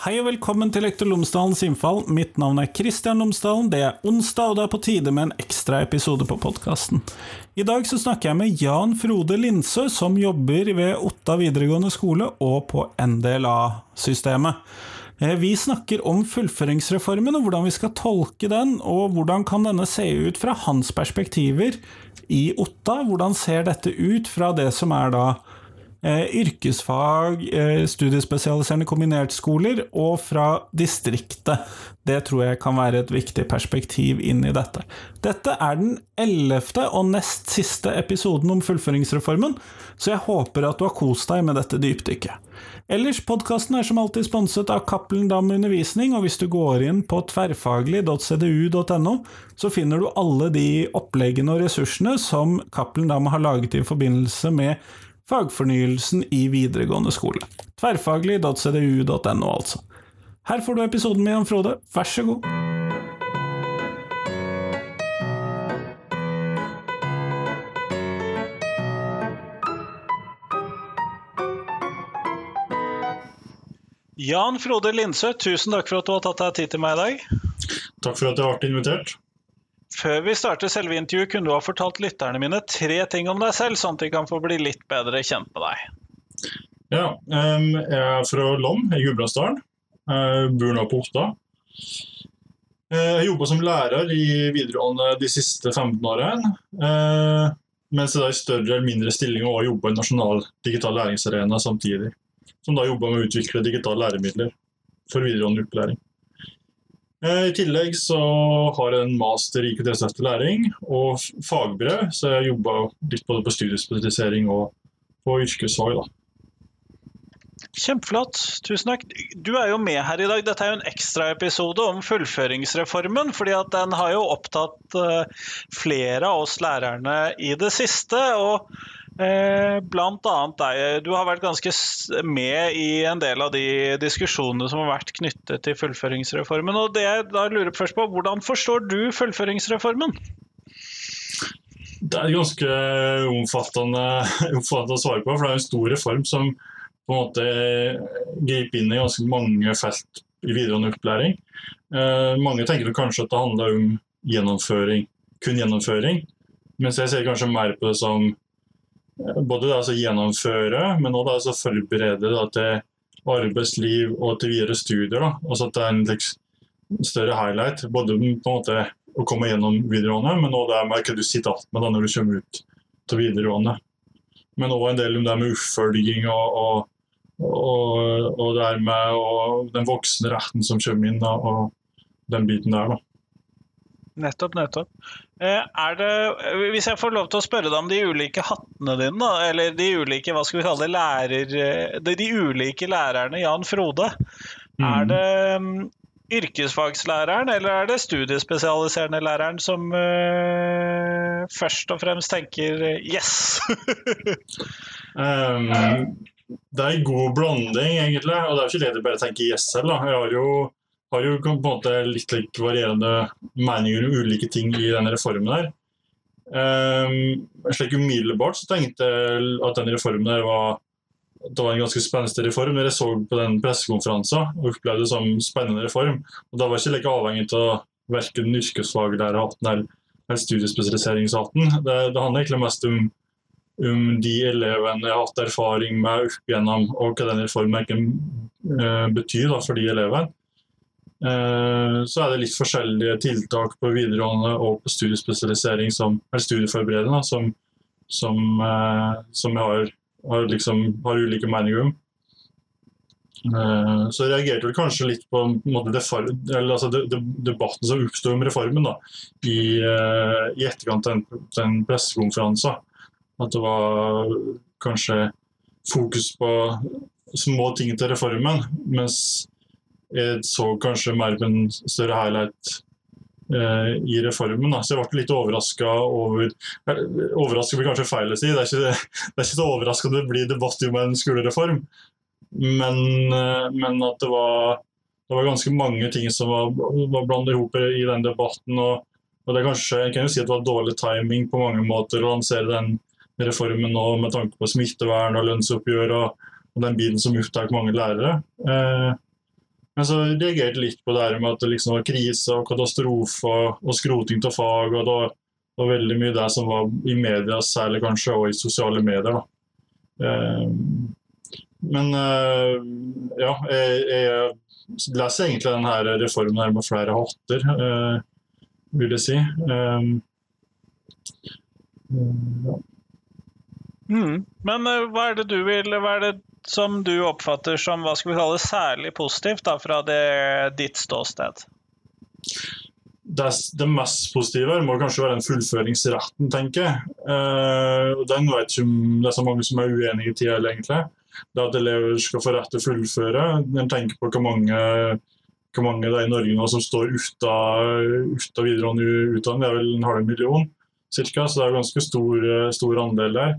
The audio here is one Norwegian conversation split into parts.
Hei og velkommen til Lektor Lomsdalens innfall. Mitt navn er Kristian Lomsdalen. Det er onsdag, og det er på tide med en ekstra episode på podkasten. I dag så snakker jeg med Jan Frode Lindsø, som jobber ved Otta videregående skole og på NDLA-systemet. Eh, vi snakker om fullføringsreformen og hvordan vi skal tolke den, og hvordan kan denne se ut fra hans perspektiver i Otta? Hvordan ser dette ut fra det som er da yrkesfag, eh, studiespesialiserende kombinert-skoler og fra distriktet. Det tror jeg kan være et viktig perspektiv inn i dette. Dette er den ellevte og nest siste episoden om fullføringsreformen, så jeg håper at du har kost deg med dette dypdykket. Ellers, podkasten er som alltid sponset av Cappelen Dam Undervisning, og hvis du går inn på tverrfaglig.cdu.no, så finner du alle de oppleggene og ressursene som Cappelen Dam har laget i forbindelse med fagfornyelsen i videregående skole. Tverrfaglig.cdu.no, altså. Her får du episoden med Jan Frode, vær så god. Jan Frode Lindsø, tusen takk for at du har tatt deg tid til meg i dag. Takk for at jeg ble invitert. Før vi starter selve intervjuet, kunne du ha fortalt lytterne mine tre ting om deg selv, sånn at de kan få bli litt bedre kjent med deg. Ja, jeg er fra Lom i Gudbrandsdalen. Jeg bor nå på Otta. Jeg har jobba som lærer i videregående de siste 15 årene. Mens jeg da i større eller mindre stillinger har jobba i Nasjonal digital læringsarena samtidig. Som da jobba med å utvikle digitale læremidler for videregående opplæring. I tillegg så har jeg en master i IKT-støtte læring og fagbrev, så jeg jobba litt både på studiespesialisering og på yrkesfag. Kjempeflott, tusen takk. Du er jo med her i dag. Dette er jo en ekstraepisode om fullføringsreformen. fordi at den har jo opptatt flere av oss lærerne i det siste. og Blant annet deg. Du har vært ganske med i en del av de diskusjonene som har vært knyttet til fullføringsreformen. og det jeg da lurer først på, Hvordan forstår du fullføringsreformen? Det er et ganske omfattende, omfattende å svare på, for det er en stor reform som på en måte griper inn i ganske mange felt i videregående opplæring. Eh, mange tenker kanskje at det handler om gjennomføring, kun gjennomføring, mens jeg ser kanskje mer på det som både å gjennomføre, men også å forberede da, til arbeidsliv og til videre studier. Altså at det er en liksom, større highlight. Både måte å komme gjennom videregående, men også det med hva du sitter igjen med da når du kommer ut til videregående. Men òg en del om det med oppfølging og, og, og, og det med og den voksne retten som kommer inn, da, og den biten der. da. Nettopp, nettopp. Er det, hvis jeg får lov til å spørre deg om de ulike hattene dine, da, eller de ulike hva skal vi kalle det, lærer, de ulike lærerne Jan Frode. Mm. Er det um, yrkesfagslæreren eller er det studiespesialiserende læreren som uh, først og fremst tenker yes? um, det er en god blanding, egentlig. Og det er jo ikke det du bare tenker yes selv. Da. Jeg har jo har jo på en måte litt, litt varierende meninger om ulike ting i denne reformen. her. Um, slik Umiddelbart så tenkte jeg at denne reformen her var, det var en ganske spennende reform. Når jeg så på den pressekonferansen og opplevde det som spennende reform. og Da var jeg ikke like avhengig av verken yrkesfaglærerhatten eller, eller studiespesialiseringshatten. Det, det handler egentlig mest om, om de elevene jeg har hatt erfaring med opp igjennom, og hva denne reformen uh, betyr da, for de elevene. Så er det litt forskjellige tiltak på videregående og på studiespesialisering som er studieforberedende, som, som, som jeg har, har, liksom, har ulike meninger om. Så jeg reagerte vel kanskje litt på måte, det, altså, debatten som oppsto om reformen da, i, i etterkant av den, den pressekonferansen. At det var kanskje fokus på små ting til reformen, mens jeg så kanskje mer på en større highlight eh, i reformen. Da. Så jeg ble litt overraska over Overraska blir kanskje feil å si, det er ikke, det er ikke så overraskende det blir debatt om en skolereform. Men, eh, men at det var, det var, ganske mange ting som var, var blandet i i den debatten. Og, og, det er kanskje, jeg kan jo si at det var dårlig timing på mange måter å lansere den reformen nå med tanke på smittevern og lønnsoppgjør og, og den bilen som opptar mange lærere. Eh, Men så reagerte litt på det med at det liksom var krise og katastrofe og, skroting av fag. og det var veldig mye det som var i media, særlig kanskje, og i sosiale medier. da. Eh, men eh, ja, jeg, jeg leser egentlig denne reformen her med flere hatter, eh, vil jeg si. Eh, ja. Mm. Men hva er vil Hva er det som du oppfatter som hva skal vi kalle særlig positivt da, fra det, ditt ståsted? Det, det, mest positive må kanskje være den fullføringsretten, tenker jeg. Uh, den vet ikke om det er så mange som er uenige i tida, egentlig. Det at elever skal få rett til å fullføre. En tenker på hvor mange, hvor mange det er i Norge nå som står uten videregående utdanning. Det er vel en halv million cirka, så det er ganske stor, stor andel der.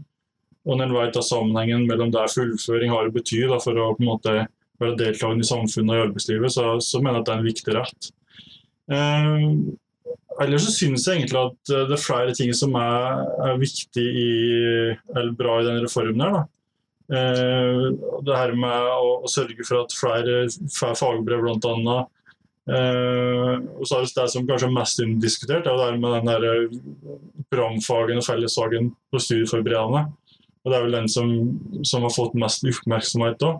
Og når en at sammenhengen mellom der fullføring har å bety da, for å på en måte være deltakende i samfunnet og i arbeidslivet, så, så mener jeg at det er en viktig rett. Eh, ellers så synes jeg egentlig at det er flere ting som er, er viktig i, eller bra i denne reformen. her. Eh, det her med å, å, sørge for at flere får fagbrev, bl.a. Eh, og så er det det som kanskje er mest diskutert, er det her med den der programfagen og fellesfagen på studieforberedende. Og det er vel den som, som har fått mest oppmerksomhet da.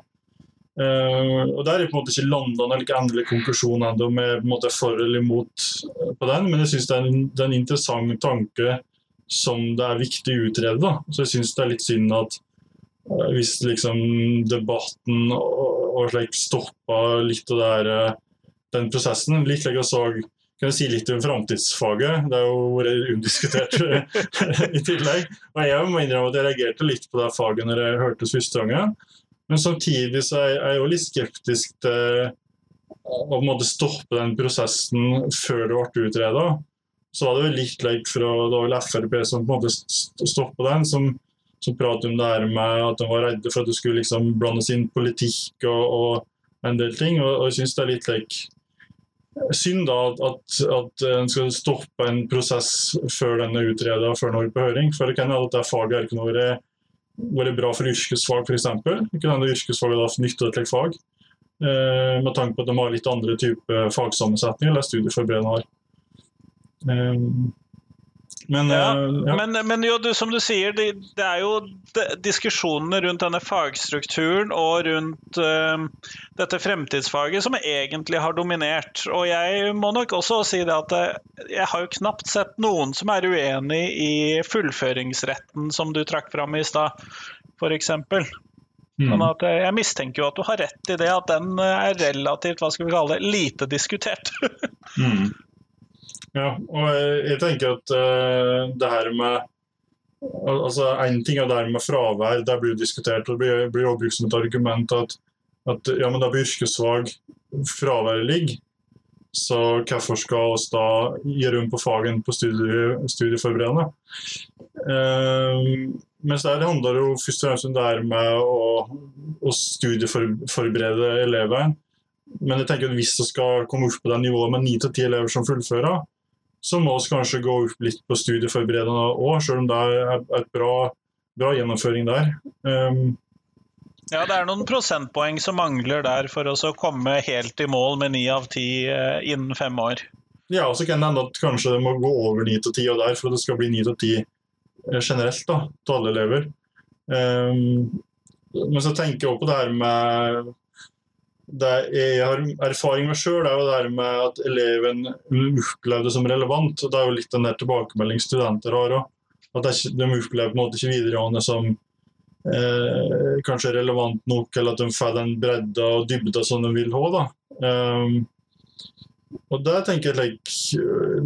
Uh, og Der er på en måte ikke landa noen endelig konklusjon ennå med på en måte for eller imot eh, på den, men jeg syns det, det, er en interessant tanke som det er viktig å utrede. da. Så jeg syns det er litt synd at uh, hvis liksom debatten og, og slik stoppa litt av det her, uh, den prosessen, litt like jeg så kan jeg si litt om framtidsfaget. Det har jo vært undiskutert i tillegg. Og jeg må innrømme at jeg reagerte litt på det faget når jeg hørte første gangen. Men samtidig så er jeg jo litt skeptisk til å måte stoppe den prosessen før det ble utreda. Så var det vel litt leit fra det var Frp som på en måte stoppa den, som, som pratet om det her med at de var redde for at det skulle liksom blandes inn politikk og, og en del ting. Og, og jeg syns det er litt like synd da at, at, en skal stoppe en prosess før den er utreda før den er på høring. For det kan hende at faget ikke noe vært bra for yrkesfag f.eks. Det kan hende yrkesfaget da nytter et fag. Eh, med tanke på at de har litt andre type fagsammensetninger eller studieforberedende har. Eh, men, ja, uh, ja. men, men jo, du, som du sier, det, det er jo de, diskusjonene rundt denne fagstrukturen og rundt uh, dette fremtidsfaget som egentlig har dominert. Og jeg må nok også si det at uh, jeg har jo knapt sett noen som er uenig i fullføringsretten som du trakk fram i stad, f.eks. Mm. Sånn at jeg mistenker jo at du har rett i det, at den er relativt hva skal vi kalle det, lite diskutert. mm. Ja, og jeg tenker at uh, det her med altså En ting er det her med fravær, det blir jo diskutert. og Det blir, også brukt som et argument at, at ja, men da blir yrkesfag fraværet ligger. Så hvorfor skal oss da gi rom på fagen på studie, studieforberedende? Uh, mens det handler jo først og fremst om det her med å, å studieforberede elever. Men jeg tenker at hvis det skal komme opp på det nivået med ni til ti elever som fullfører, så må vi kanskje gå opp litt på studieforberedende òg, selv om det er et bra, bra gjennomføring der. Um, ja, det er noen prosentpoeng som mangler der for å komme helt i mål med ni av ti uh, innen fem år. Ja, og så kan det hende at kanskje det må gå over ni til ti og der for at det skal bli ni til ti uh, generelt da, til alle elever. Um, men så tenker jeg også på det her med jeg har erfaring med sjøl, er jo det med at eleven opplever det som relevant. og Det er jo litt den der tilbakemelding studenter har òg. At de opplever på en måte ikke videregående som eh, kanskje relevant nok, eller at de får den bredda og dybda som de vil ha. Um, og det tenker jeg like,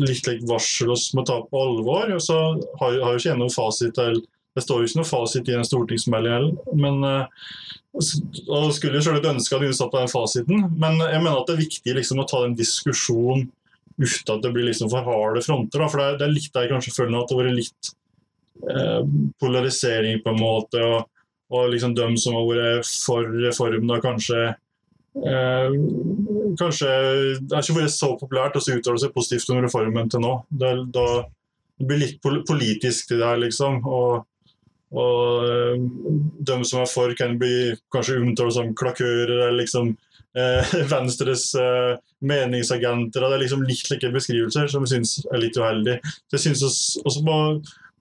litt like varsel oss må ta på alvor. og så har, har jo ikke jeg noen fasit til Det står jo ikke noe fasit i en stortingsmelding heller. men skulle og skulle selvsagt ønske at vi satt på den fasiten, men jeg mener at det er viktig liksom, å ta den diskusjonen uten at det blir liksom for harde fronter. Da. For det det er, litt der jeg kanskje føler at det har vært litt eh, polarisering, på en måte. Og, og liksom dem som har vært for reform, da kanskje eh, Kanskje Det har ikke vært så populært å uttale seg positivt om reformen til nå. Det, da, det blir litt politisk det der, liksom. og og eh, de som er for, kan bli kanskje omtalt som klakører eller liksom eh, Venstres eh, meningsagenter. Det er liksom litt like beskrivelser som jeg syns er litt uheldig. Så jeg synes også må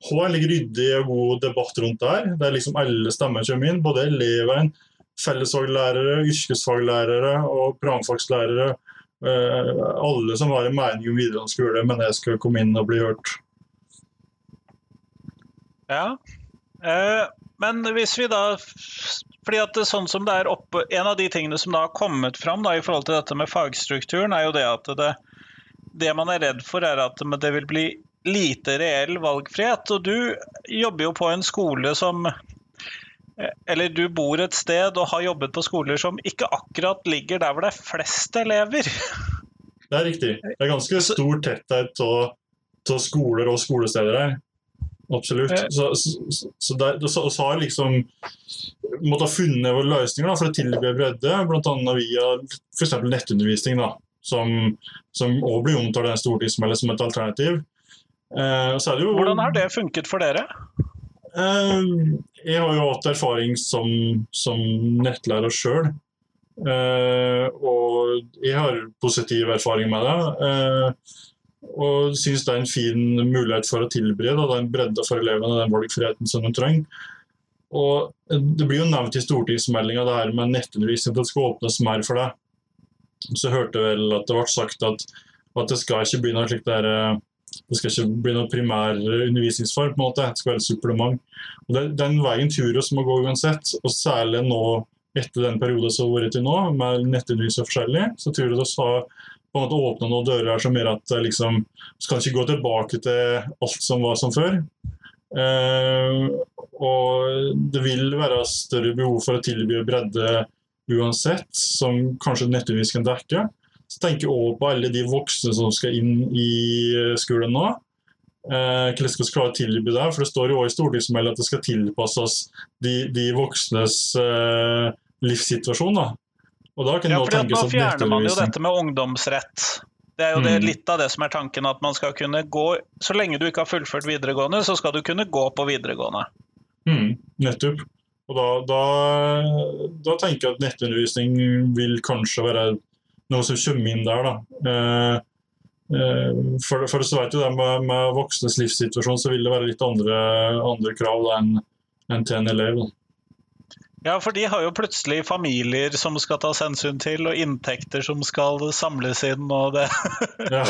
ha en like ryddig og god debatt rundt det her. Der liksom alle stemmer kommer inn. Både elevene, fellesfaglærere, yrkesfaglærere og programfagslærere. Eh, alle som har en mening om videregående skole, men jeg skal komme inn og bli hørt. Ja, men hvis vi da fordi at sånn som det er oppe, En av de tingene som da har kommet fram da, i forhold til dette med fagstrukturen, er jo det at det, det man er redd for, er at det vil bli lite reell valgfrihet. Og du jobber jo på en skole som Eller du bor et sted og har jobbet på skoler som ikke akkurat ligger der hvor det er flest elever. Det er riktig. Det er ganske stor tetthet av skoler og skolesteder her. Absolutt. Eh. Så, så, så, der, så, så har liksom måtte ha funnet løsninger for å tilby bredde, bl.a. via f.eks. nettundervisning, da, som også blir omtalt i stortingsmeldingen som et alternativ. Eh, jo, Hvordan har det funket for dere? Eh, jeg har jo hatt erfaring som, som nettlærer sjøl. Eh, og jeg har positiv erfaring med det. Og syns det er en fin mulighet for å tilberede den bredde for elevene den valgfriheten som de trenger. Og Det blir jo nevnt i stortingsmeldinga det med nettundervisning, at det skal åpnes mer for det. Så hørte jeg vel at det ble sagt at, at det skal ikke bli noe slikt der eh, det skal ikke bli noen primær undervisningsform, på en måte. det skal være et supplement. Og det, Den veien tror vi må gå uansett, og særlig nå etter den perioden som har vært til nå, med nettundervisning og forskjellig, så tror jeg det har på en måte åpne noen dører som gjør at liksom, skal ikke gå tilbake til alt som var som før. Uh, og det vil være større behov for å tilby bredde uansett, som kanskje nettvis kan dekke. Så tenker jeg òg på alle de voksne som skal inn i eh, skolen nå. Eh, hvordan skal vi klare å tilby det? For det står jo òg i stortingsmeldingen at det skal tilpasses de, de voksnes eh, livssituasjon. da. Og da kunne ja, fordi nå fjerner man jo dette med ungdomsrett. Det er jo det, mm. litt av det som er tanken, at man skal kunne gå Så lenge du ikke har fullført videregående, så skal du kunne gå på videregående. Mm, nettopp. Og da, da, da, tenker jeg at nettundervisning vil kanskje være noe som kommer inn der. da. Eh, eh, for, for så vet du det, med, med, voksnes livssituasjon så vil det være litt andre, andre krav enn en til en elev. Da. Ja, for de har jo plutselig familier som skal tas hensyn til, og inntekter som skal samles inn. og det. ja,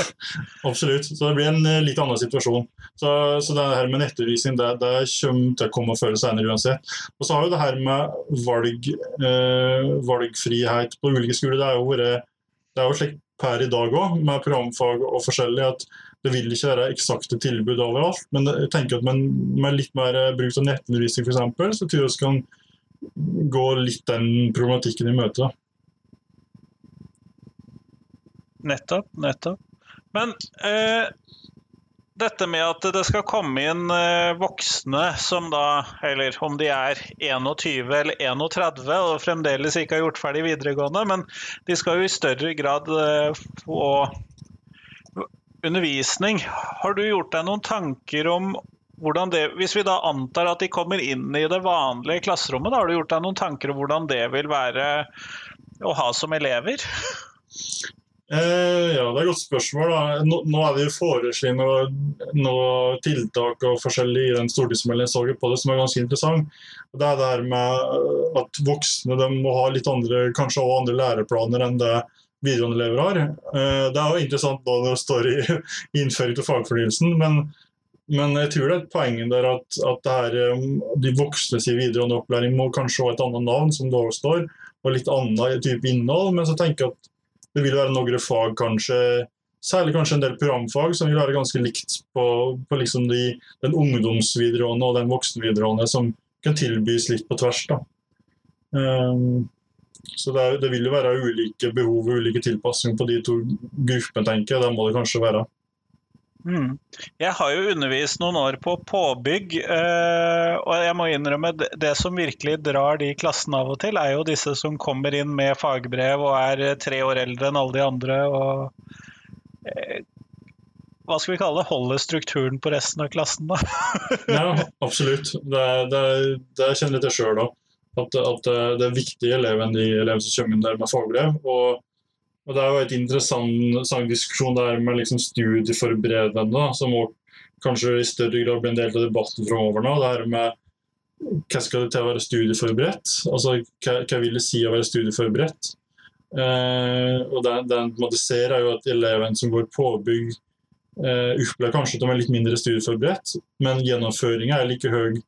absolutt. Så det blir en eh, litt annen situasjon. Så, så det her med nettundervisning det, det kommer til å komme før eller senere uansett. Og så har jo det her med valg, eh, valgfrihet på ulike skoler. Det er jo jo slik per i dag òg, med programfag og forskjellig, at det vil ikke være eksakte tilbud overalt. Men jeg tenker at med, med litt mer bruk av nettundervisning f.eks., så tror jeg vi kan gå litt den problematikken i møte. Nettopp, nettopp. Men eh, dette med at det skal komme inn eh, voksne som da, eller om de er 21 eller 31 og fremdeles ikke har gjort ferdig videregående, men de skal jo i større grad eh, få undervisning. Har du gjort deg noen tanker om det Hvis vi da antar at de kommer inn i det vanlige klasserommet, da har du gjort deg noen tanker om hvordan det vil være å ha som elever? Eh, ja, det er et godt spørsmål. Nå, nå, er det jo foreslått noen noe tiltak og forskjellig i den stortingsmeldingen på det som er ganske interessant. Det er det her med at voksne må ha litt andre, kanskje også andre læreplaner enn det videregående elever har. Eh, det er jo interessant når det står i innføring til fagfornyelsen, men, men, jeg tror det er et poeng der at, at her, eh, de voksnes i videregående opplæring må kanskje ha et annet navn, som det også står, og litt annet type innhold. Men så tenker jeg at det vil være noen fag, kanskje, særlig kanskje en del programfag, som vil være ganske likt på, på liksom de, den ungdomsvideregående og den voksenvideregående, som kan tilbys litt på tvers. da. Um, så det, det, vil jo være ulike behov og ulike tilpasninger på de to gruppene, tenker jeg. Det må det kanskje være. Mm. Jeg har jo undervist noen år på påbygg, øh, og jeg må innrømme det, det som virkelig drar de klassene av og til, er jo disse som kommer inn med fagbrev og er eh, tre år eldre enn alle de andre. og øh, hva skal vi kalle det, holde strukturen på resten av klassen, da? ja, absolutt. Det, det, det kjenner jeg til sjøl òg. At, at eh, det er viktige elever enn de elevene som kommer inn der med fagbrev. Og, og Det er jo et interessant sang diskusjon der med liksom studieforberedende, som kanskje i større grad blir en del av debatten framover nå. Det her med hva skal det til å være studieforberedt? Altså, hva, hva vil det si å være studieforberedt? Eh, og den, den måte ser er jo at elevene som går påbygg, eh, opplever kanskje at de er litt mindre studieforberedt, men gjennomføringa er like høy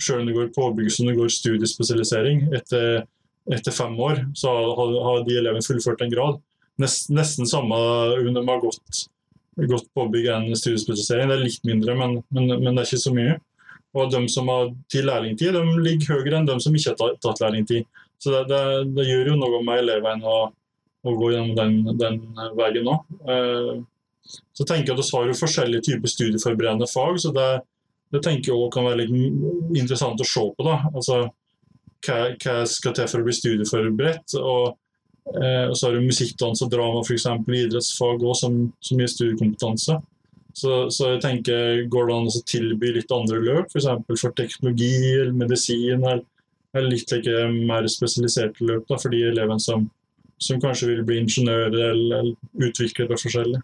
selv om det går påbygg som det går studiespesialisering. Etter, etter fem år så har, har de elevene fullført en grad. Nest, nesten samme har gått, gått påbygg enn studiespesialisering. Det er litt mindre, men, men, men, det er ikke så mye. Og de som har til lærlingtid, de ligger høyere enn de som ikke har tatt lærlingtid. Så det, det, det gjør jo noe med elevene å, å gå gjennom den, den veien òg. Eh, så tenker jeg at Vi har jo forskjellige typer studieforberedende fag. så det, det tenker jeg også kan være litt interessant å se på. da. Altså, hva, hva skal til for å bli studieforberedt? og Eh, så har du musikk, dans og drama, f.eks. idrettsfag også, som, som gir studiekompetanse. Så, så, jeg tenker, går det an å tilby litt andre løp, f.eks. For, for teknologi eller medisin, eller, eller litt like, mer spesialiserte løp da, for de elevene som, som kanskje vil bli ingeniører eller, eller utviklere forskjellig.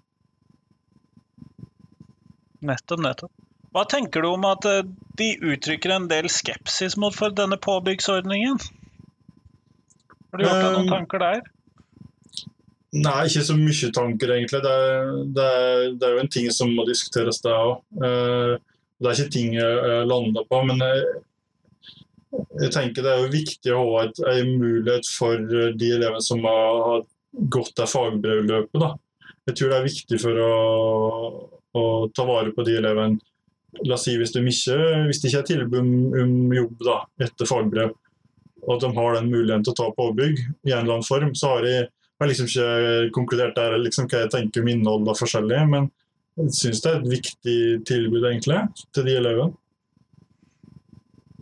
Nettopp, nettopp. Hva tenker du om at eh, de uttrykker en del skepsis mot for denne påbyggsordningen? Har du gjort deg noen um, tanker der? Nei, ikke så mye tanker, egentlig. Det er, det er, det er jo en ting som må diskuteres, det òg. Uh, det er ikke ting jeg lander på. Men jeg, jeg, tenker det er jo viktig å ha et, en mulighet for de elevene som har, har gått det fagbrevløpet. Da. Jeg tror det er viktig for å, å ta vare på de elevene. La oss si hvis, de ikke, hvis det ikke er tilbud om, om jobb da, etter fagbrev, og at de har den muligheten til å ta påbygg i en eller annen form, så har jeg jeg liksom ikke konkludert der liksom hva jeg tenker om innholdet og forskjellig, men jeg syns det er et viktig tilbud egentlig til de elevene.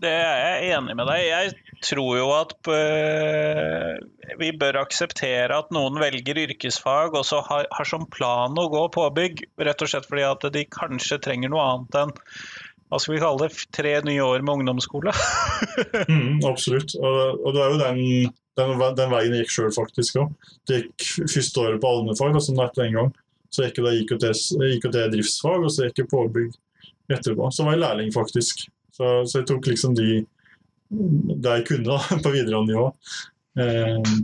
Det er jeg enig med deg Jeg tror jo at øh, vi bør akseptere at noen velger yrkesfag og så har, har, som plan å gå påbygg, rett og slett fordi at de kanskje trenger noe annet enn hva skal vi kalle det, tre nye år med ungdomsskole. mm, absolutt. Og, og, det er jo den den, den veien gikk sjøl, faktisk òg. Det gikk første året på allmennfag, som etter en gang. Så gikk jeg IKT, IKT driftsfag, og så gikk jeg påbygg etterpå. Så var jeg lærling, faktisk. Så, så jeg tok liksom de det jeg kunne da, på videregående nivå. Eh,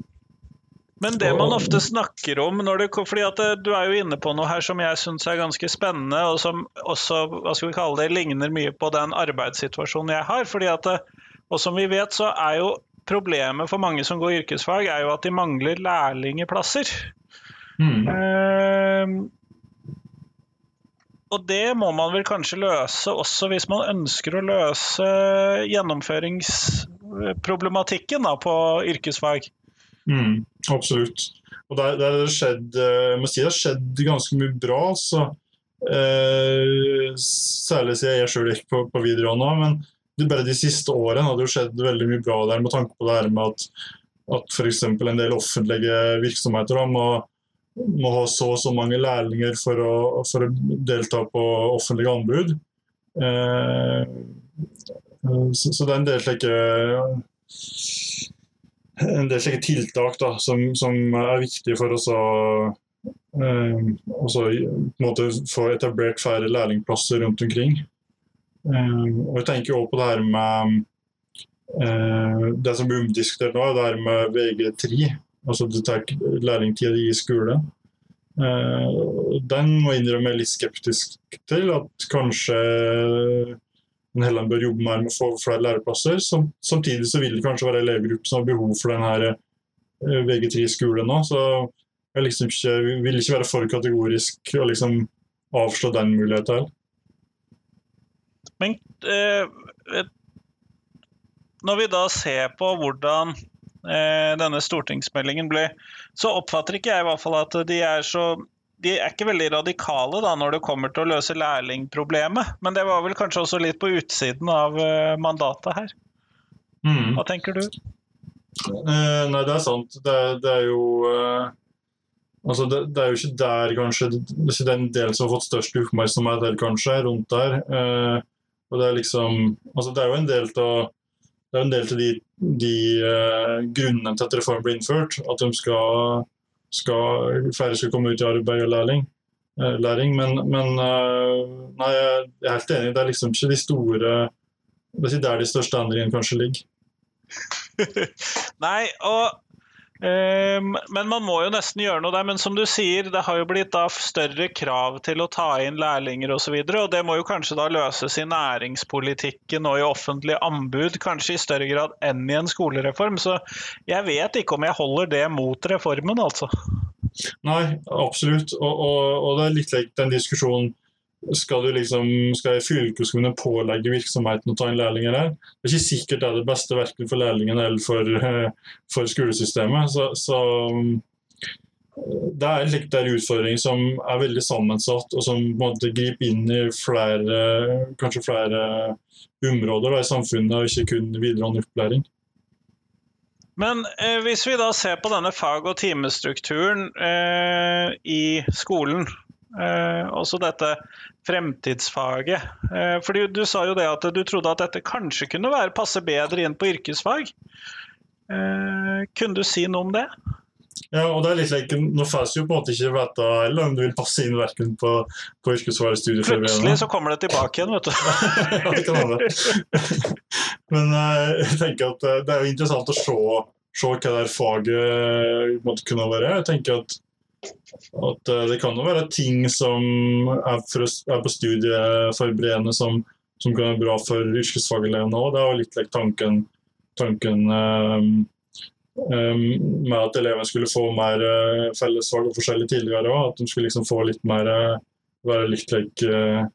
men det man ofte snakker om det, fordi at eh, Du er jo inne på noe her som jeg syns er ganske spennende, og som også hva skal vi kalle det, ligner mye på den arbeidssituasjonen jeg har. fordi at, eh, Og som vi vet, så er jo problemet for mange som går yrkesfag, er jo at de mangler lærlingeplasser. Mm. Uh, og det må man vel kanskje løse også hvis man ønsker å løse gjennomføringsproblematikken da, på yrkesfag. Mm, absolutt. Og der, der det skjedd, eh, si det har skjedd ganske mye bra. Så, eh, særlig siden jeg sjøl gikk på, på videregående. Men bare de siste årene har det skjedd veldig mye bra der med tanke på det her med at, at f.eks. en del offentlige virksomheter da, må, må, ha så og så mange lærlinger for å, for å delta på offentlige anbud. Eh, så, så, det er en del slike en del slike tiltak da, som, som, er viktige for oss å eh, få etablert færre lærlingplasser rundt omkring. Um, og jeg tenker også på det her med um, det som blir omdiskutert nå, det her med VG3. Altså du tar lærlingtida i skole. Uh, den må jeg innrømme litt skeptisk til. At kanskje en heller bør jobbe mer med å få flere læreplasser. Som, samtidig så vil det kanskje være elevgrupper som har behov for denne uh, VG3 i skolen nå. Så jeg liksom ikke, vil ikke være for kategorisk og liksom avslå den muligheten. Men eh, når vi da ser på hvordan eh, denne stortingsmeldingen blir, så oppfatter ikke jeg i hvert fall at de er så de er ikke veldig radikale da når det kommer til å løse lærlingproblemet. Men det var vel kanskje også litt på utsiden av uh, mandatet her. Mm. Hva tenker du? Eh, nei, det er sant. Det, det er jo uh, Altså det, det, er jo ikke der, kanskje. Det ikke den delen som har fått størst oppmerksomhet, kanskje, rundt der. Uh, og det er liksom Altså, det er jo en del av det er en del til de, de eh, grunnene til at reformen blir innført. At de skal, skal, flere skal komme ut i arbeid og lærling. eh, læring. Men, men eh, nei, jeg er helt enig. Det er liksom ikke de store Det er der de største endringene kanskje ligger. Nei, og Men man må jo nesten gjøre noe der. Men som du sier, det har jo blitt da større krav til å ta inn lærlinger osv. Og, så og det må jo kanskje da løses i næringspolitikken og i offentlige anbud, kanskje i større grad enn i en skolereform. Så jeg vet ikke om jeg holder det mot reformen, altså. Nei, absolutt. Og, og, og det er litt lik den diskusjonen skal, du liksom, skal fylkeskommunen pålegge virksomheten å ta inn lærlinger her? Det er ikke sikkert det er det beste verken for lærlingen eller for, eh, for skolesystemet. Så, så det er en utfordring som er veldig sammensatt, og som måte griper inn i flere, kanskje flere områder da, i samfunnet, og ikke kun videregående opplæring. Men eh, hvis vi da ser på denne fag- og timestrukturen eh, i skolen, også dette fremtidsfaget eh, fordi Du sa jo det at du trodde at dette kanskje kunne være passe bedre inn på yrkesfag. Eh, kunne du si noe om det? Ja, og det er litt like, Nå får vi jo på en måte ikke vite heller om du vil passe inn verken på, på yrkesfag eller. Plutselig så kommer det tilbake igjen, vet du. ja, det kan hende. Men eh, jeg tenker at eh, det er jo interessant å se, se hva det faget måtte kunne være. Jeg tenker at, at eh, det kan jo være ting som er, for, er på studieforberedende som, som kan være bra for yrkesfagelevene òg. Det er litt like tanken, tanken um, um, med at elevene skulle få mer uh, fellesfag og forskjellig tidligere òg. At de skulle liksom få litt mer være litt like uh,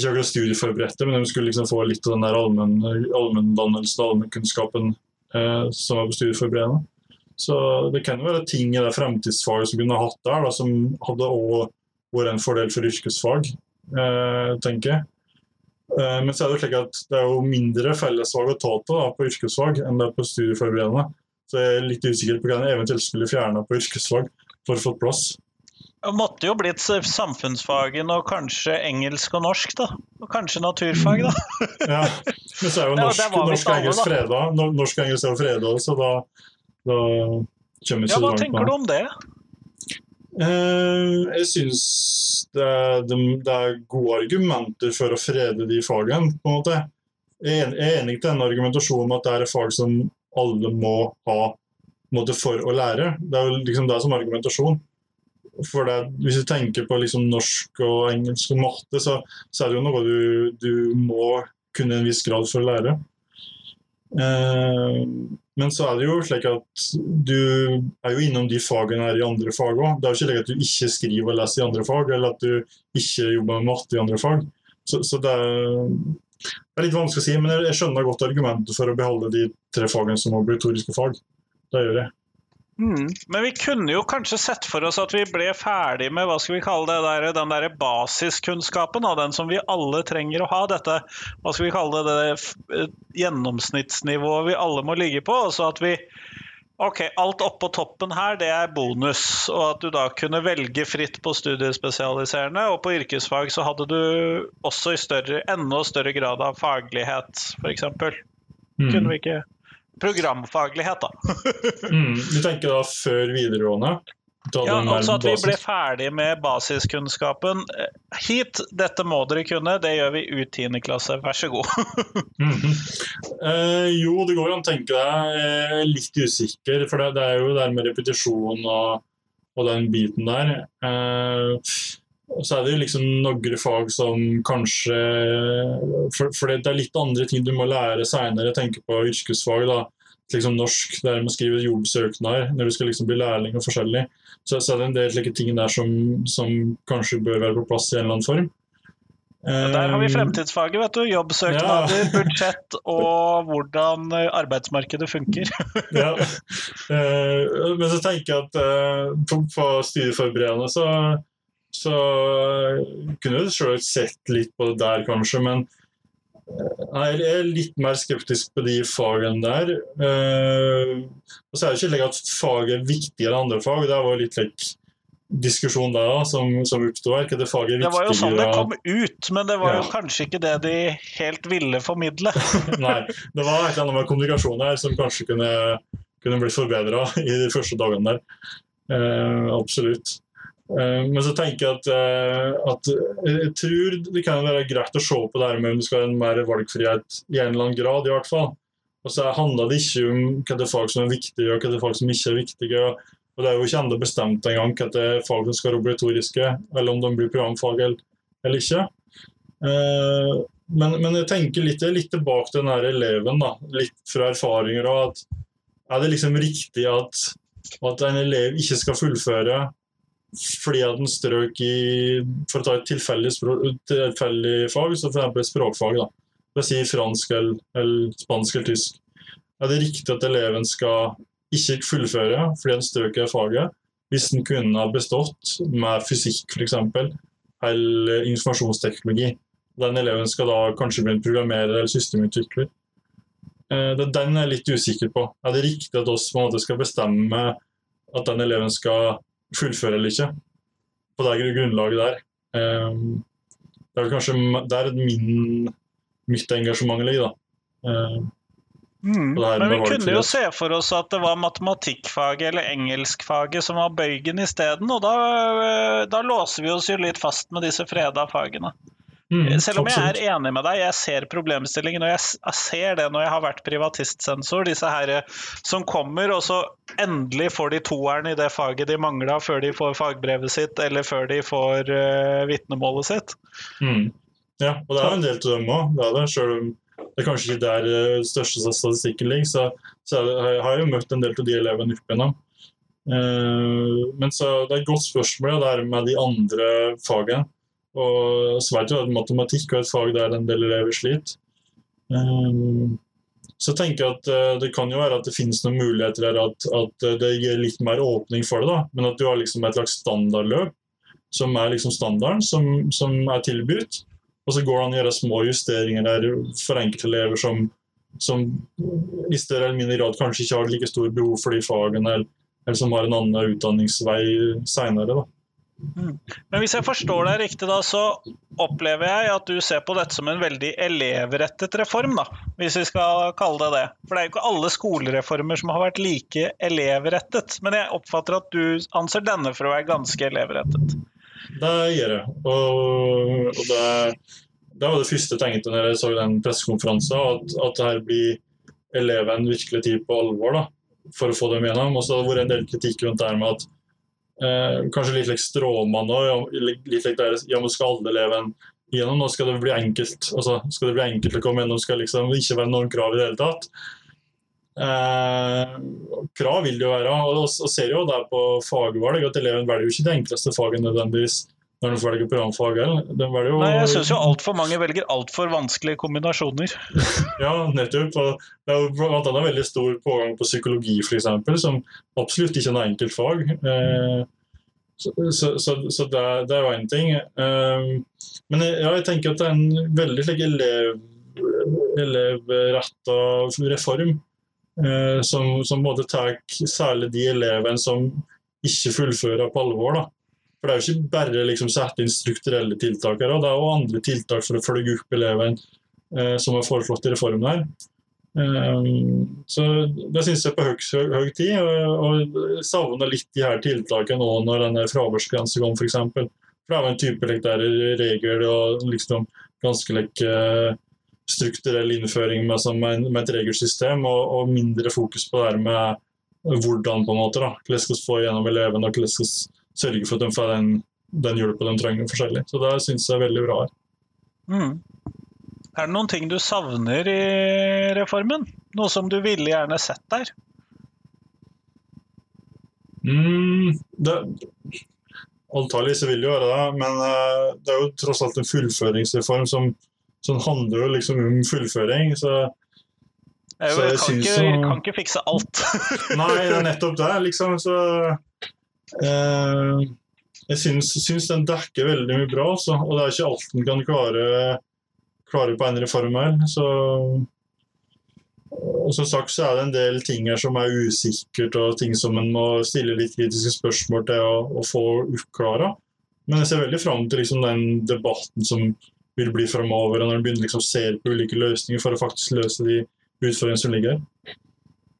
ikke akkurat studieforberedte, men de skulle liksom få litt av den der allmenndannelsen og allmennkunnskapen eh, som er på studieforberedende. Så det kan jo være ting i det fremtidsfaget som kunne hatt der, da, som hadde også vært en fordel for yrkesfag, eh, tenker jeg. Eh, men så er det jo slik at det er jo mindre fellesfag å ta til på yrkesfag enn det er på studieforberedende. Så jeg er litt usikker på hva en eventuelt skulle fjerne på yrkesfag for å få plass. Det måtte jo blitt samfunnsfagene og kanskje engelsk og norsk, da. Og kanskje naturfag, da. ja, Men så er jo norsk, ja, norsk og engelsk da. freda. Norsk og engelsk er jo freda, så da, da kommer Ja, hva langt tenker du om det? Uh, jeg syns det, er- det er gode argumenter for å frede de fagene, på en måte. Jeg er enig i den argumentasjonen om at det er et fag som alle må ha måte, for å lære. Det er jo liksom det som er argumentasjon. For det, Hvis du tenker på liksom norsk og engelsk og matte, så, så er det jo noe du, du må kunne i en viss grad for å lære. Eh, men så er det jo slik at du er jo innom de fagene her i andre fag òg. Det er jo ikke slik at du ikke skriver og leser i andre fag, eller at du ikke jobber med matte i andre fag. Så, så det, er, det er litt vanskelig å si, men jeg, skjønner godt argumentet for å beholde de tre fagene som obligatoriske fag. Det gjør jeg. Mm. Men vi kunne jo kanskje sett for oss at vi ble ferdig med hva skal vi kalle det der, den der basiskunnskapen, da, den som vi alle trenger å ha. Dette hva skal vi kalle det, det eh, gjennomsnittsnivået vi alle må ligge på. og så at vi Ok, alt oppå toppen her, det er bonus. Og at du da kunne velge fritt på studiespesialiserende. Og på yrkesfag så hadde du også i større, enda større grad av faglighet, f.eks. Kunne vi ikke Programfaglighet, da. Mm. Du tenker da før videregående? Ja, altså at vi ble ferdig med basiskunnskapen. Eh, Hit, dette må dere kunne, det gjør vi ut 10. klasse, vær så god. Mhm. Eh, jo, det går an å tenke deg er litt usikker, for det, det er jo det med repetisjon og, og den biten der. Eh, og så er det jo liksom noen fag som kanskje For, for det, det er litt andre ting du må lære seinere. Jeg tenker på yrkesfag. da, liksom norsk, der man skriver jobbsøknader når du skal liksom bli lærling og forskjellig. Så, så er det en del slike ting der som, som kanskje bør være på plass i en eller annen form. Der har vi Eh, fremtidsfaget, vet du. Jobbsøknader, budsjett og hvordan arbeidsmarkedet funker. ja. Eh, men så tenker jeg at eh, på studieforberedende så, så kunne du selv sett litt på det der, kanskje. Men eh, jeg er litt mer skeptisk på de fagene der. Eh, og så er det ikke like at fag er viktigere enn andre fag. Det var litt like diskusjon der da, som, som oppsto her. Det faget er Det var jo sånn det kom ut, men det var jo kanskje ikke det de helt ville formidle. Nei, det var et eller annet med kommunikasjon her som kanskje kunne, kunne blitt forbedra i de første dagene der. Eh, absolutt. Eh, men så tenker jeg at, eh, at jeg tror det kan være greit å se på det her med om det skal være en mer valgfrihet i en eller annen grad, i hvert fall. Og så handler det ikke om hva det er fag som er viktige, og hva det er fag som ikke er viktige. Og, det er jo ikke enda bestemt engang hva det er fag som skal være obligatoriske, eller om de blir programfag eller, ikke. Eh, men, men jeg tenker litt, litt tilbake til den her eleven, da, litt fra erfaringer. at Er det liksom riktig at, at en elev ikke skal fullføre fordi at den strøk i For å ta et tilfeldig, fag, så f.eks. språkfag. da, La oss si fransk eller, eller spansk eller tysk. Er det riktig at eleven skal ikke fullføre fordi den strøk i faget, hvis den kunne ha bestått med fysikk f.eks., eller informasjonsteknologi? Den eleven skal da kanskje bli en programmerer eller systemutvikler. Eh, Den er jeg litt usikker på. Er det riktig at måte skal bestemme at den eleven skal fullføre eller ikke? På det grunnlaget der. Eh, Det er kanskje der min, mitt engasjement ligger, da. Eh, Mm. Men vi kunne jo se for oss at det var matematikkfaget eller engelskfaget som var bøygen isteden, og da, da låser vi oss jo litt fast med disse freda fagene. Mm, Selv om jeg er enig med deg, jeg ser problemstillingen, og jeg, jeg ser det når jeg har vært privatistsensor. Disse her eh, som kommer, og så endelig får de toeren i det faget de mangla før de får fagbrevet sitt, eller før de får uh, vitnemålet sitt. Mm. Ja, og det er jo en del til dem òg. Det er det. Selv om det er kanskje ikke der eh, største statistikken ligger, så, så jeg har jeg jo møtt en del av de elevene opp igjennom. Uh, men så det er et godt spørsmål det er med de andre fagene. Og jeg at matematikk er et fag der en del elever sliter. Um, så tenker jeg at uh, det kan jo være at det finnes noen muligheter her at, at eh, det gir litt mer åpning for det. da, Men at du har liksom et slags standardløp som er liksom standarden som, som er tilbudt. Og så går det an å gjøre små justeringer der for enkelte elever som, som i større eller mindre grad kanskje ikke har like stor behov for de fagene, eller, eller som har en annen utdanningsvei seinere. Men hvis jeg forstår deg riktig, da, så opplever jeg at du ser på dette som en veldig elevrettet reform, da, hvis vi skal kalle det det. For det er jo ikke alle skolereformer som har vært like elevrettet. Men jeg oppfatter at du anser denne for å være ganske elevrettet. Det gjør jeg. Og, og det, det var det første jeg tenkte når jeg så den pressekonferansen, at, at det her blir eleven virkelig tid på alvor da, for å få dem gjennom. Og så har det vært en del kritikk rundt det her med at eh, kanskje litt like stråmann og litt like deres ja, men skal alle eleven gjennom, nå skal det bli enkelt. Altså, skal det bli enkelt å komme gjennom, skal liksom ikke være noen krav i det hele tatt. Eh, krav vil det jo være, og vi ser jo der på fagvalg at eleven velger jo ikke det enkleste faget nødvendigvis når de velger programfag. eller? De velger jo, Nei, jeg syns jo altfor mange velger altfor vanskelige kombinasjoner. Ja, nettopp. Og det er jo blant annet veldig stor pågang på psykologi, f.eks., som absolutt ikke er noe enkelt fag. Eh, så så, så, så det, det er jo én ting. Eh, men jeg, ja, jeg tenker at det er en veldig slik elev, elevretta reform. eh, som, som både tar særlig de elevene som ikke fullfører på alvor. da. For Det er jo ikke bare liksom sette inn strukturelle tiltak, her, det er jo andre tiltak for å følge opp eleven eh, som er foreslått i reformen her. Um, så Det syns jeg på høy, høy, tid, og, og savner litt de her tiltakene nå når denne fraværsgrensa kom, f.eks. For, for det er jo en type like, der regel og liksom ganske like, eh, strukturell innføring med, en, med et regelsystem, og, og mindre fokus på det her med hvordan, på en måte. da, Hvordan skal vi få gjennom elevene, og hvordan skal sørge for at de får den, den hjelpa de trenger forskjellig. Så det syns jeg er veldig bra her. Mm. Er det noen ting du savner i reformen? Noe som du ville gjerne sett der? Mm, det, Antagelig så vil det gjøre det, men eh, det er jo tross alt en fullføringsreform som, som handler jo liksom om fullføring. så Jeg, kan, ikke, kan ikke fikse alt. Nei, det er nettopp det, liksom. Så Jeg syns, syns den dekker veldig mye bra, så, og det er ikke alt den kan klare, klare på en reform her. Så og som sagt så er det en del ting her som er usikkert, og ting som en må stille litt kritiske spørsmål til å, å få oppklara. Men jeg ser veldig fram til liksom, den debatten som vil bli framover, når en begynner liksom, å se på ulike løsninger for å faktisk løse de utfordringene som ligger her.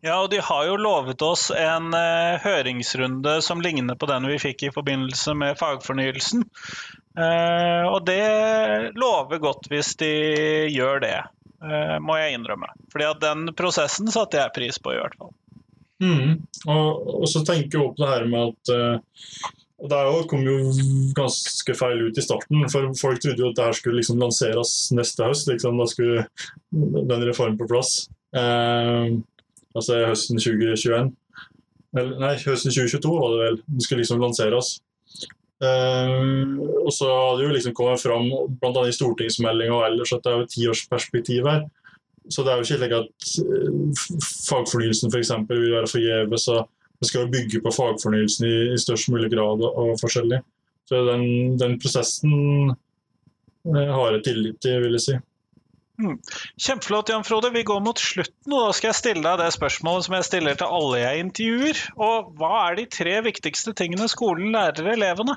Ja, og de har jo lovet oss en eh, høringsrunde som ligner på den vi fikk i forbindelse med fagfornyelsen. Eh, og det lover godt hvis de gjør det, eh, må jeg innrømme. Fordi at den prosessen satte jeg pris på, i hvert fall. Mm. Og, og, så tenker jeg opp det her med at det kom jo ganske feil ut i starten. for Folk trodde jo at det her skulle liksom lanseres neste høst. Liksom, da skulle den reformen på plass. Eh, altså høsten 2021. Eller, nei, høsten 2022 var det vel. Den skulle liksom lanseres. Uh, og så hadde jo liksom kommet fram, bl.a. i stortingsmeldinga og ellers, at det er jo et tiårsperspektiv her. Så det er jo ikke slik at uh, fagfornyelsen f.eks. vil være forgjeves. Det skal jo bygge på fagfornyelsen i, i, størst mulig grad og, og forskjellig. Så den, den prosessen uh, har jeg tillit til, vil jeg si. Mm. Kjempeflott, Jan Frode. Vi går mot slutten, og da skal jeg stille deg det spørsmålet som jeg stiller til alle jeg intervjuer. Og hva er de tre viktigste tingene skolen lærer elevene?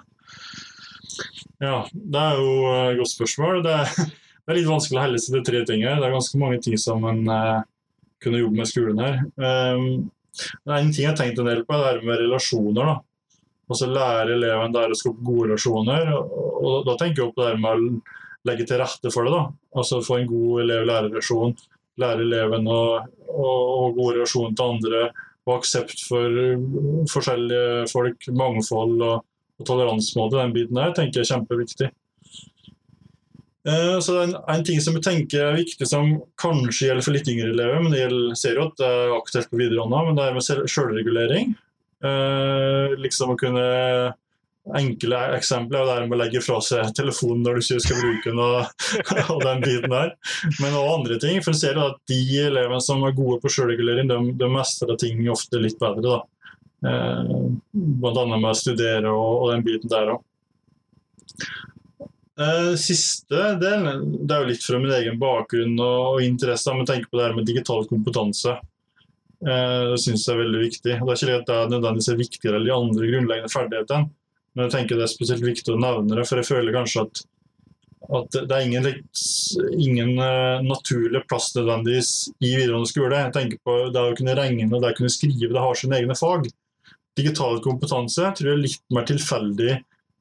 Ja, det er jo et godt spørsmål. Det er, litt vanskelig å helle seg til tre ting her. Det er ganske mange ting som en uh, kunne jobbe med skolen her. Um, det er en ting jeg har tenkt en del på, det er med relasjoner. da. Altså lære eleven der å skape gode relasjoner. Og, da tenker jeg opp det med legge til rette for det. da. Altså Få en god elev-lærer-relasjon. Lære eleven å ha god relasjon til andre. Og aksept for forskjellige folk, mangfold og, og toleransemåte. Den biten der tenker jeg er kjempeviktig. Eh, så det er en, en, ting som jeg tenker er viktig, som kanskje gjelder for litt yngre elever, men det gjelder, ser jo at det er aktuelt på videregående, men det er med selvregulering. Eh, liksom å kunne enkle eksempler er det med å legge fra seg telefonen når du ikke skal bruke den, og, og, den biten der. Men også andre ting. For ser at de elevene som er gode på selvregulering, de, de mestrer ting ofte litt bedre. da. Eh, annet med å studere og, og den biten der òg. Eh, siste del det er jo litt fra min egen bakgrunn og, og interesse, men tenker på det her med digital kompetanse. Eh, det syns jeg er veldig viktig. Det er ikke det at det er nødvendigvis viktigere enn de andre grunnleggende ferdighetene. Men jeg tenker det er spesielt viktig å nevne det, for jeg føler kanskje at, at det er ingen, ingen uh, naturlig plass nødvendigvis i videregående skole. Jeg tenker på Det å kunne regne og det å kunne skrive, det har sine egne fag. Digital kompetanse tror jeg er litt mer tilfeldig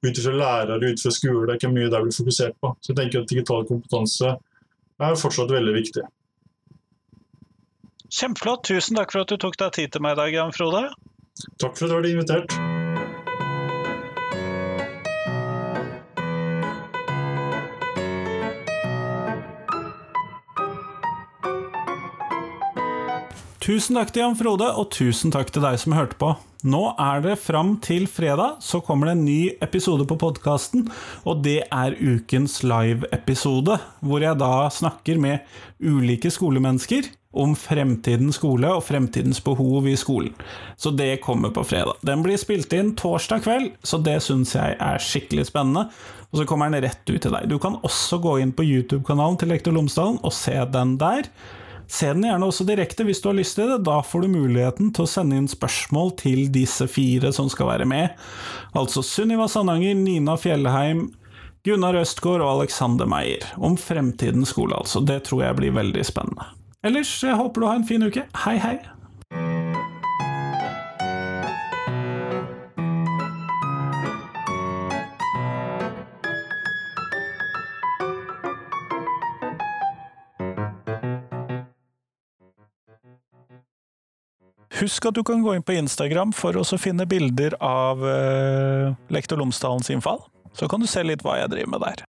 ut fra lærere, ut fra skole, det er ikke mye det blir fokusert på. Så jeg tenker at digital kompetanse er fortsatt veldig viktig. Kjempeflott. Tusen takk for at du tok deg tid til meg i dag, Jan Frode. Takk for at du ble invitert. Tusen takk til Jan Frode, og tusen takk til deg som hørte på. Nå er det fram til fredag, så kommer det en ny episode på podkasten. Og det er ukens live-episode, hvor jeg da snakker med ulike skolemennesker om fremtidens skole og fremtidens behov i skolen. Så det kommer på fredag. Den blir spilt inn torsdag kveld, så det syns jeg er skikkelig spennende. Og så kommer den rett ut til deg. Du kan også gå inn på YouTube-kanalen til Lektor Lomsdalen og se den der. Se den gjerne også direkte hvis du har lyst til det. Da får du muligheten til å sende inn spørsmål til disse fire som skal være med. Altså Sunniva Sandanger, Nina Fjellheim, Gunnar Østgaard og Alexander Meyer. Om fremtidens skole, altså. Det tror jeg blir veldig spennende. Ellers, jeg håper du har en fin uke. Hei, hei! Husk at du kan gå inn på Instagram for å finne bilder av uh, Lektor Lomsdalens innfall. Så kan du se litt hva jeg driver med der.